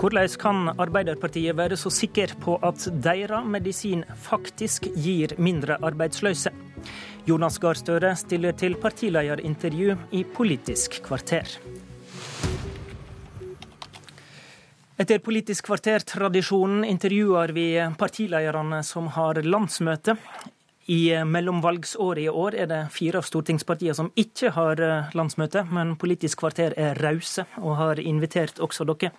Hvordan kan Arbeiderpartiet være så sikker på at deres medisin faktisk gir mindre arbeidsløse? Jonas Gahr Støre stiller til partilederintervju i Politisk kvarter. Etter Politisk kvarter-tradisjonen intervjuer vi partilederne som har landsmøte. I mellomvalgsåret i år er det fire av stortingspartiene som ikke har eh, landsmøte, men Politisk kvarter er rause og har invitert også dere.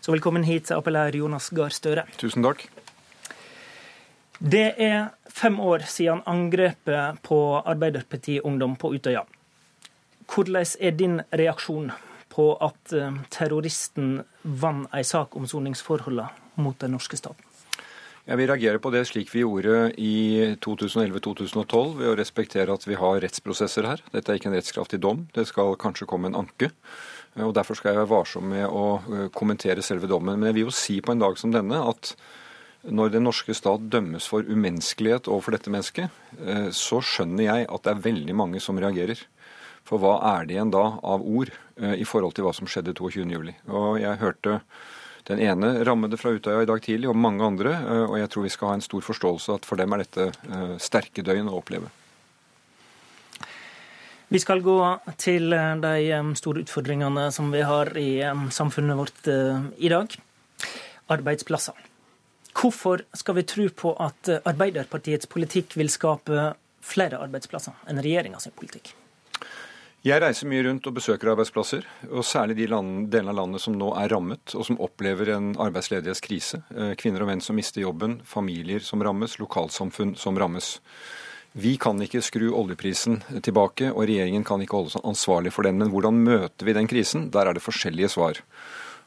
Så velkommen hit, appellær Jonas Gahr Støre. Tusen takk. Det er fem år siden angrepet på Arbeiderpartiet Ungdom på Utøya. Hvordan er din reaksjon på at eh, terroristen vant ei sak om soningsforholdene mot den norske staten? Jeg vil reagere på det slik vi gjorde i 2011-2012, ved å respektere at vi har rettsprosesser her. Dette er ikke en rettskraftig dom, det skal kanskje komme en anke. og Derfor skal jeg være varsom med å eh, kommentere selve dommen. Men jeg vil jo si på en dag som denne at når den norske stat dømmes for umenneskelighet overfor dette mennesket, eh, så skjønner jeg at det er veldig mange som reagerer. For hva er det igjen da av ord eh, i forhold til hva som skjedde 22.07? Og jeg hørte den ene rammede fra Utøya i dag tidlig, og mange andre. Eh, og jeg tror vi skal ha en stor forståelse at for dem er dette eh, sterke døgn å oppleve. Vi skal gå til eh, de store utfordringene som vi har i samfunnet vårt i dag. Arbeidsplasser. Hvorfor skal vi tro på at Arbeiderpartiets politikk vil skape flere arbeidsplasser enn regjeringa sin politikk? Jeg reiser mye rundt og besøker arbeidsplasser, og særlig de delene av landet som nå er rammet, og som opplever en arbeidsledighetskrise. Eh, kvinner og menn som mister jobben, familier som rammes, lokalsamfunn som rammes. Vi kan ikke skru oljeprisen tilbake, og regjeringen kan ikke holde seg ansvarlig for den. Men hvordan møter vi den krisen? Der er det forskjellige svar.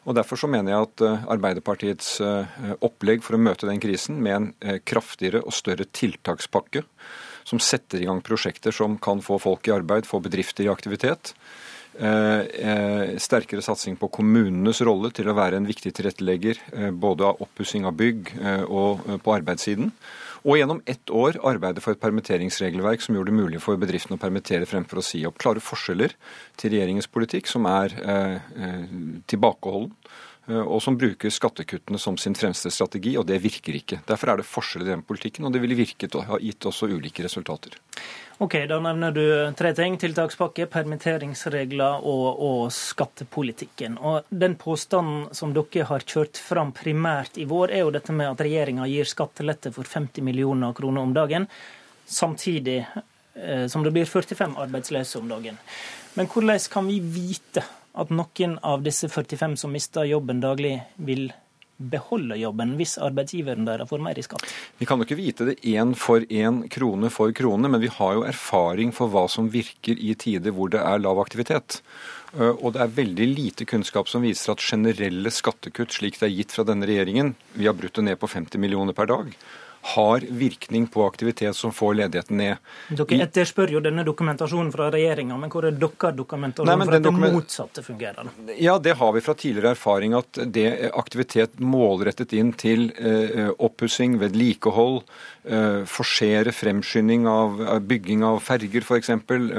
Og Derfor så mener jeg at eh, Arbeiderpartiets eh, opplegg for å møte den krisen med en kraftigere og større tiltakspakke som setter i gang prosjekter som kan få folk i arbeid, få bedrifter i aktivitet. Eh, eh, sterkere satsing på kommunenes rolle til å være en viktig tilrettelegger eh, både av oppussing av bygg og på arbeidssiden. Og gjennom ett år arbeide for et permitteringsregelverk som gjorde det mulig for bedriftene å permittere fremfor å si opp. Klare forskjeller til regjeringens politikk, som er tilbakeholden Eh, og som bruker skattekuttene som sin fremste strategi, og det virker ikke. Derfor er det forskjell i den politikken, og det ville virket og ha gitt også ulike resultater. Ok, Da nevner du tre ting. Tiltakspakke, permitteringsregler og, og, skattepolitikken. Og Den påstanden som dere har kjørt fram primært i vår, er jo dette med at regjeringa gir skattelette for 50 millioner kroner om dagen, samtidig eh, som det blir 45 arbeidsløse om dagen. Men hvordan kan vi vite at noen av disse 45 som mister jobben daglig, vil beholde jobben hvis arbeidsgiveren deres får mer i skatt? Vi kan jo ikke vite det én for én, krone for krone, men vi har jo erfaring for hva som virker i tider hvor det er lav aktivitet. Eh, og det er veldig lite kunnskap som viser at generelle skattekutt, slik det er gitt fra denne regjeringen, vi har brutt det ned på 50 millioner per dag, har virkning på aktivitet som får ledigheten ned. Dere etterspør jo denne dokumentasjonen fra regjeringa, men hvor er deres dokumentasjon Nei, for at det motsatte fungerer? Ja, Det har vi fra tidligere erfaring, at det er aktivitet målrettet inn til eh, oppussing, vedlikehold, eh, forsere fremskynding av bygging av ferger f.eks.,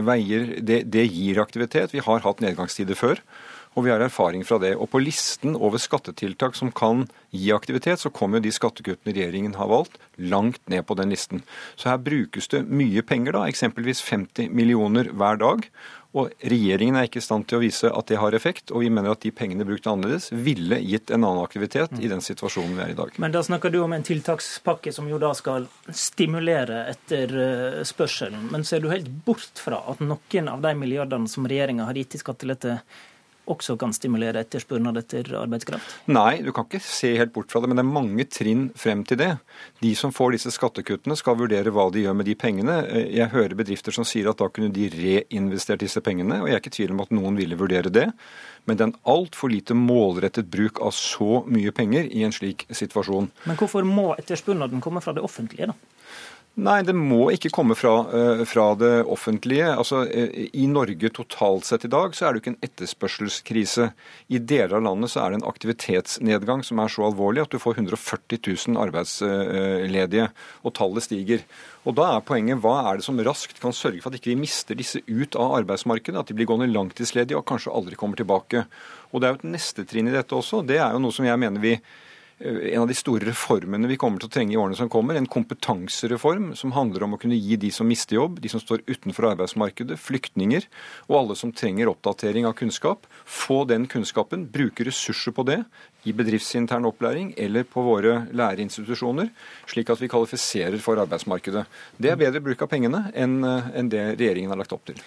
veier, det, det gir aktivitet. Vi har hatt nedgangstider før. Og vi har erfaring fra det. Og på listen over skattetiltak som kan gi aktivitet, så kommer jo de skattekuttene regjeringen har valgt, langt ned på den listen. Så her brukes det mye penger, da, eksempelvis 50 millioner hver dag. Og regjeringen er ikke i stand til å vise at det har effekt, og vi mener at de pengene brukt annerledes ville gitt en annen aktivitet i den situasjonen vi er i dag. Men da snakker du om en tiltakspakke som jo da skal stimulere etter eh, spørselen. Men ser du helt bort fra at noen av de milliardene som regjeringa har gitt i skattelette, også kan stimulere etterspørselen etter arbeidskraft? Nei, du kan ikke se helt bort fra det, men det er mange trinn frem til det. De som får disse skattekuttene skal vurdere hva de gjør med de pengene. Jeg hører bedrifter som sier at da kunne de reinvestert disse pengene, og jeg er ikke i tvil om at noen ville vurdere det. Men det er en altfor lite målrettet bruk av så mye penger i en slik situasjon. Men hvorfor må etterspørselen komme fra det offentlige, da? Nei, det må ikke komme fra, eh, fra, det offentlige. Altså, eh, I Norge totalt sett i dag så er det jo ikke en etterspørselskrise. I deler av landet så er det en aktivitetsnedgang som er så alvorlig at du får 140 000 arbeidsledige, og tallet stiger. Og Da er poenget hva er det som raskt kan sørge for at ikke vi mister disse ut av arbeidsmarkedet, at de blir gående langtidsledige og kanskje aldri kommer tilbake. Og Det er jo et neste trinn i dette også. Det er jo noe som jeg mener vi en av de store reformene vi kommer til å trenge i årene som kommer. En kompetansereform som handler om å kunne gi de som mister jobb, de som står utenfor arbeidsmarkedet, flyktninger og alle som trenger oppdatering av kunnskap, få den kunnskapen, bruke ressurser på det i bedriftsintern opplæring eller på våre læreinstitusjoner, slik at vi kvalifiserer for arbeidsmarkedet. Det er bedre bruk av pengene enn eh, det regjeringen har lagt opp til.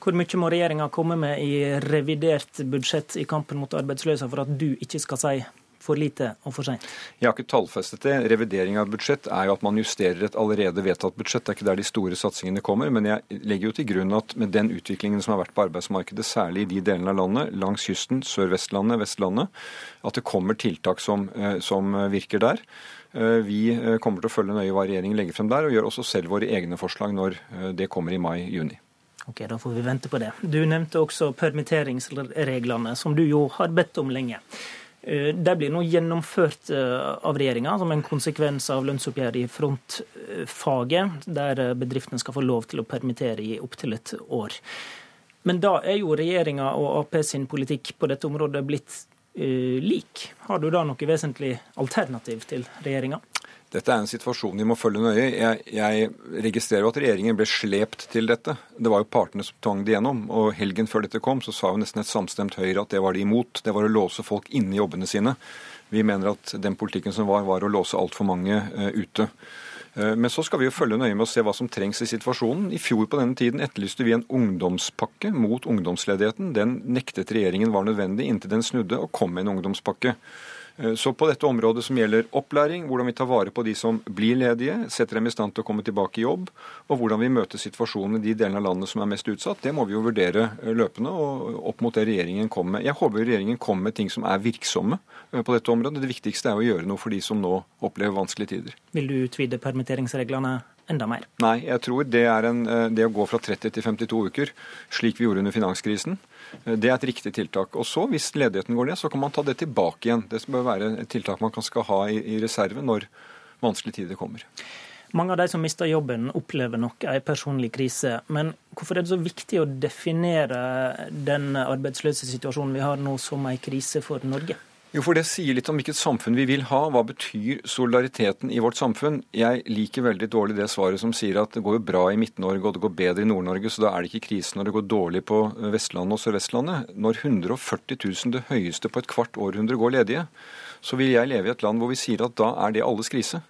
Hvor mye må regjeringa komme med i revidert budsjett i kampen mot arbeidsløse for at du ikke skal si for lite og for seint? Jeg har ikke tallfestet det. Revidering av budsjett er jo at man justerer et allerede vedtatt budsjett. Det er ikke der de store satsingene kommer. Men jeg legger jo til grunn at med den utviklingen som har vært på arbeidsmarkedet, særlig i de delene av landet, langs kysten, Sør-Vestlandet, Vestlandet, at det kommer tiltak som, eh, som virker der. Eh, vi eh, kommer til å følge nøye hva regjeringen legger frem der, og gjør også selv våre egne forslag når det kommer i mai-juni. Ok, Da får vi vente på det. Du nevnte også permitteringsreglene, som du jo har bedt om lenge. Eh, det blir nå gjennomført eh, av regjeringa som en konsekvens av lønnsoppgjøret i frontfaget, der eh, bedriftene skal få lov til å permittere i opptil et år. Men da er jo regjeringa og Ap sin politikk på dette området blitt uh, lik. Har du da noe vesentlig alternativ til regjeringa? Dette er en situasjon vi må følge nøye. Jeg, jeg registrerer jo at regjeringen ble slept til dette. Det var jo partene som tvang det gjennom. Og helgen før dette kom, så sa jo nesten et samstemt Høyre at det var de imot. Det var å låse folk inne i jobbene sine. Vi mener at den politikken som var, var å låse altfor mange uh, ute. Uh, men så skal vi jo følge nøye med å se hva som trengs i situasjonen. I fjor på denne tiden etterlyste vi en ungdomspakke mot ungdomsledigheten. Den nektet regjeringen var nødvendig inntil den snudde og kom med en ungdomspakke. Eh, så på dette området som gjelder opplæring, hvordan vi tar vare på de som blir ledige, setter dem i stand til å komme tilbake i jobb, og hvordan vi møter situasjonen i de delene av landet som er mest utsatt, det må vi jo vurdere eh, løpende og opp mot det regjeringen kommer med. Jeg håper regjeringen kommer med ting som er virksomme eh, på dette området. Det viktigste er å gjøre noe for de som nå opplever vanskelige tider. Vil du utvide permitteringsreglene enda mer? Nei, jeg tror det er en, det å gå fra 30 til 52 uker, slik vi gjorde under finanskrisen, det er et riktig tiltak. Og så, Hvis ledigheten går ned, så kan man ta det tilbake igjen. Det bør være et tiltak man skal ha i, i reserve når vanskelige tider kommer. Mange av de som mister jobben, opplever nok en personlig krise. Men hvorfor er det så viktig å definere den arbeidsløse situasjonen vi har nå som en krise for Norge? Jo, for Det sier litt om hvilket samfunn vi vil ha. Hva betyr solidariteten i vårt samfunn? Jeg liker veldig dårlig det svaret som sier at det går jo bra i Midt-Norge og det går bedre i Nord-Norge, så da er det ikke krise når det går dårlig på Vestlandet og Sør-Vestlandet. Når 140 000, det høyeste på et kvart århundre, går ledige, så vil jeg leve i et land hvor vi sier at da er det alles krise.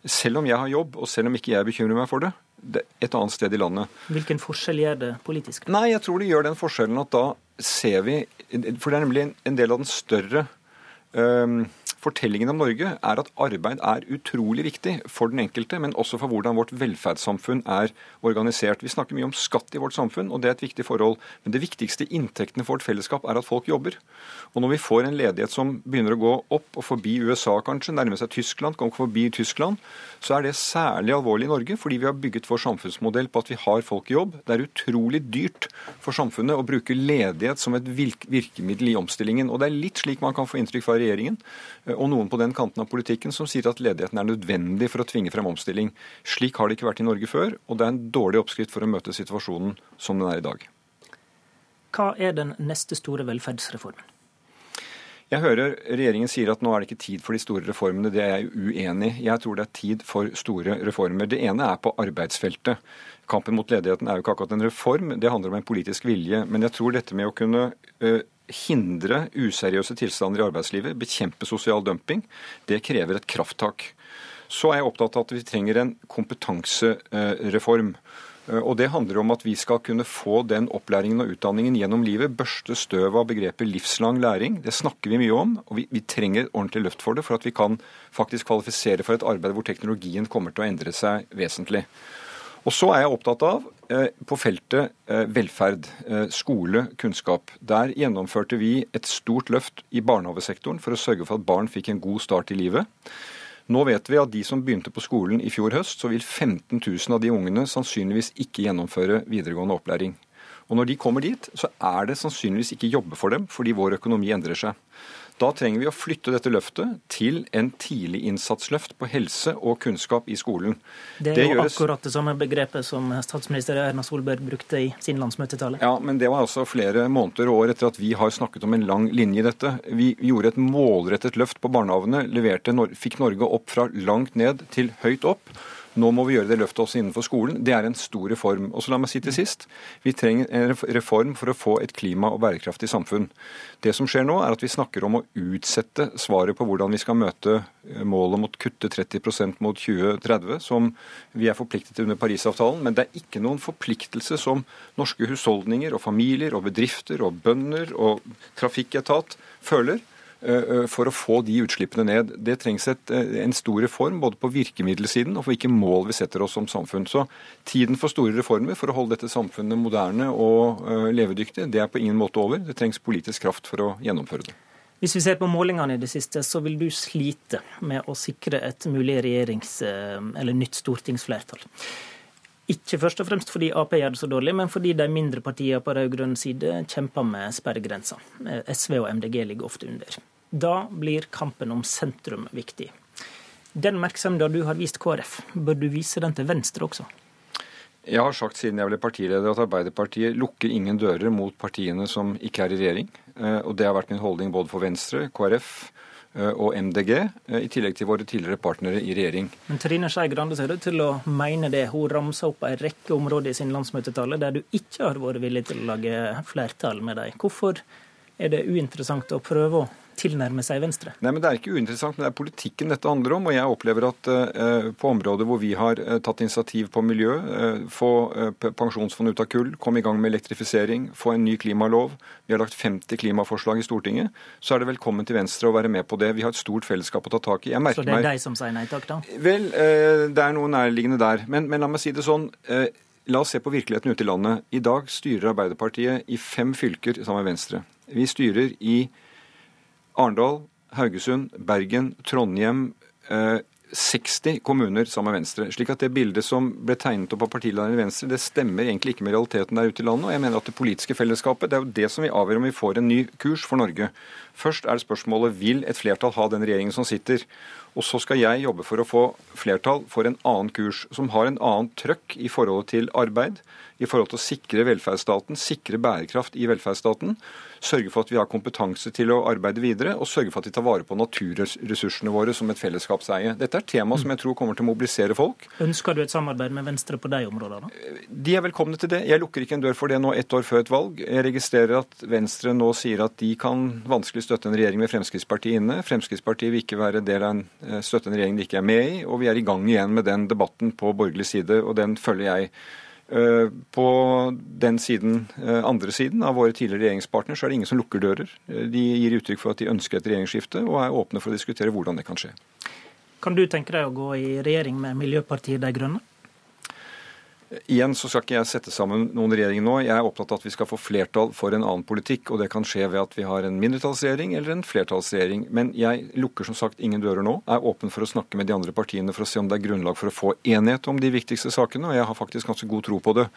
Selv om jeg har jobb, og selv om ikke jeg bekymrer meg for det, et annet sted i landet. Hvilken forskjell gjør det politisk? Nei, jeg tror det gjør den forskjellen at da ser vi For det er nemlig en del av den større Um, fortellingen om Norge er at arbeid er utrolig viktig for den enkelte, men også for hvordan vårt velferdssamfunn er organisert. Vi snakker mye om skatt i vårt samfunn, og det er et viktig forhold. Men det viktigste inntektene for vårt fellesskap er at folk jobber. Og når vi får en ledighet som begynner å gå opp og forbi USA kanskje, nærme seg Tyskland, kommer forbi Tyskland, så er det særlig alvorlig i Norge, fordi vi har bygget vår samfunnsmodell på at vi har folk i jobb. Det er utrolig dyrt for samfunnet å bruke ledighet som et virkemiddel i omstillingen. Og det er litt slik man kan få inntrykk fra regjeringen og noen på den kanten av politikken som sier at ledigheten er nødvendig for å tvinge frem omstilling. Slik har det ikke vært i Norge før, og det er en dårlig oppskrift for å møte situasjonen som den er i dag. Hva er den neste store velferdsreformen? Jeg hører regjeringen sier at nå er det ikke tid for de store reformene. Det er jeg uenig i. Jeg tror det er tid for store reformer. Det ene er på arbeidsfeltet. Kampen mot ledigheten er jo ikke akkurat en reform, det handler om en politisk vilje. Men jeg tror dette med å kunne uh, hindre useriøse tilstander i arbeidslivet, bekjempe sosial dumping, det krever et krafttak. Så er jeg opptatt av at vi trenger en kompetansereform. Og Det handler om at vi skal kunne få den opplæringen og utdanningen gjennom livet. Børste støv av begrepet livslang læring. Det snakker vi mye om. og vi, vi, trenger et ordentlig løft for det, for at vi kan faktisk kvalifisere for et arbeid hvor teknologien kommer til å endre seg vesentlig. Og så er jeg opptatt av eh, på feltet eh, velferd, eh, skole, kunnskap. Der gjennomførte vi et stort løft i barnehagesektoren for å sørge for at barn fikk en god start i livet. Nå vet vi at de som begynte på skolen i fjor høst, så vil 15 000 av de ungene sannsynligvis ikke gjennomføre videregående opplæring. Og når de kommer dit, så er det sannsynligvis ikke jobbe for dem, fordi vår økonomi endrer seg. Da trenger vi å flytte dette løftet til en tidlig innsatsløft på helse og kunnskap i skolen. Det er det jo gjøres... akkurat det samme begrepet som statsminister Erna Solberg brukte i sin landsmøtetale. Ja, men det var altså flere måneder og år etter at vi har snakket om en lang linje i dette. Vi gjorde et målrettet løft på barnehagene, fikk Norge opp fra langt ned til høyt opp. Nå må vi gjøre det løftet også innenfor skolen. Det er en stor reform. Og så la meg si til sist, Vi trenger en reform for å få et klima- og bærekraftig samfunn. Det som skjer nå, er at vi snakker om å utsette svaret på hvordan vi skal møte eh, målet om å kutte 30% mot 2030, som vi er forpliktet til under Parisavtalen. Men det er ikke noen forpliktelse som norske husholdninger og familier og bedrifter og bønder og trafikketat føler for å få de utslippene ned. Det trengs et, eh, en stor reform både på virkemiddelsiden og for hvilke mål vi setter oss som samfunn. Så tiden for store reformer for å holde dette samfunnet moderne og levedyktig, det er på ingen måte over. Det trengs politisk kraft for å gjennomføre det. Hvis vi ser på målingene i det siste, så vil du slite med å sikre et mulig regjerings- eller nytt stortingsflertall. Ikke først og fremst fordi Ap gjør det så dårlig, men fordi de mindre partiene på rød-grønn side kjemper med sperregrensa. SV og MDG ligger ofte under. Da blir kampen om sentrum viktig. Den merksomheten du har vist KrF, bør du vise den til Venstre også? Jeg har sagt siden jeg ble partileder at Arbeiderpartiet lukker ingen dører mot partiene som ikke er i regjering. Eh, og det har vært min holdning både for Venstre, KrF og MDG, eh, i tillegg til våre tidligere partnere i regjering. Men Trine Skei Grande ser ut til å mene det. Hun ramsa opp en rekke områder i sin landsmøtetale der du ikke har vært villig til å lage flertall med dem. Hvorfor er det uinteressant å prøve å tilnærme seg Venstre? Nei, men Det er ikke uinteressant, men det er politikken dette handler om. Og jeg opplever at uh, på områder hvor vi har uh, tatt initiativ på miljø, uh, få pensjonsfond ut av kull, komme i gang med elektrifisering, få en ny klimalov, vi har lagt 50 klimaforslag i Stortinget, så er det velkommen til Venstre å være med på det. Vi har et stort fellesskap å ta tak i. så det er meg... deg som sier nei takk, da? Vel, det er noe nærliggende der. Men, men la meg si det sånn. La oss se på virkeligheten ute i landet. I dag styrer Arbeiderpartiet i fem fylker sammen med Venstre. Vi styrer i Arendal, Haugesund, Bergen, Trondheim. 60 eh, kommuner sammen med Venstre. slik at det bildet som ble tegnet opp av partilederen i Venstre, det stemmer egentlig ikke med realiteten der ute i landet. Og jeg mener at det politiske fellesskapet det er jo det som vil avgjøre om vi får en ny kurs for Norge. Først er det spørsmålet vil et flertall ha den regjeringen som sitter. Og så skal jeg jobbe for å få flertall for en annen kurs, som har en annen trøkk i forholdet til arbeid, i forhold til å sikre velferdsstaten, sikre bærekraft i velferdsstaten, sørge for at vi har kompetanse til å arbeide videre, og sørge for at vi tar vare på naturressursene våre som et fellesskapseie. Dette er et tema som jeg tror kommer til å mobilisere folk. Ønsker du et samarbeid med Venstre på de områdene? De er velkomne til det. Jeg lukker ikke en dør for det nå ett år før et valg. Jeg registrerer at Venstre nå sier at de kan vanskelig støtte en regjering med Fremskrittspartiet inne. Fremskrittspartiet vil ikke være del av en støtte en regjering de ikke er med i, og vi er i gang igjen med den debatten på borgerlig side, og den følger jeg. Eh, på den siden, eh, andre siden av våre tidligere regjeringspartnere så er det ingen som lukker dører. Eh, de gir uttrykk for at de ønsker et regjeringsskifte, og er åpne for å diskutere hvordan det kan skje. Kan du tenke deg å gå i regjering med Miljøpartiet De Grønne? Igjen så skal ikke jeg sette sammen noen regjering nå. Jeg er opptatt av at vi skal få flertall for en annen politikk. Og det kan skje ved at vi har en mindretallsregjering eller en flertallsregjering. Men jeg lukker som sagt ingen dører nå. Er åpen for å snakke med de andre partiene for å se om det er grunnlag for å få enighet om de viktigste sakene. Og jeg har faktisk ganske god tro på det.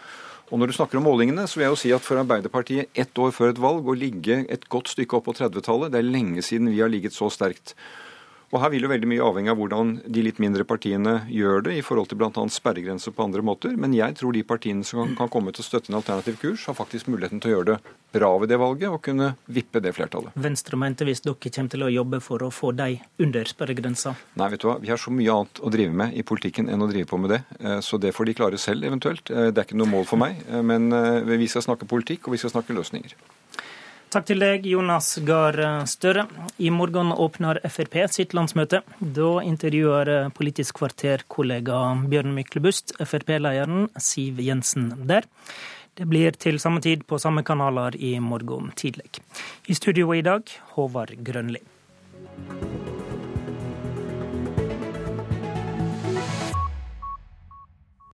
Og når du snakker om målingene, så vil jeg jo si at for Arbeiderpartiet ett år før et valg å ligge et godt stykke opp på 30-tallet, det er lenge siden vi har ligget så sterkt. Og Her vil jo veldig mye avhenge av hvordan de litt mindre partiene gjør det i forhold til bl.a. sperregrenser på andre måter. Men jeg tror de partiene som kan komme til å støtte en alternativ kurs, har faktisk muligheten til å gjøre det bra ved det valget og kunne vippe det flertallet. Venstre mente hvis dere kommer til å jobbe for å få de under sperregrensa? Nei, vet du hva. Vi har så mye annet å drive med i politikken enn å drive på med det. Eh, så det får de klare selv, eventuelt. Eh, det er ikke noe mål for meg. Eh, men vi skal snakke politikk, og vi skal snakke løsninger. Takk til deg, Jonas Gahr Støre. I morgen åpner Frp sitt landsmøte. Da intervjuer Politisk kvarter-kollega Bjørn Myklebust Frp-lederen Siv Jensen der. Det blir til samme tid på samme kanaler i morgen tidlig. I studio i dag, Håvard Grønli.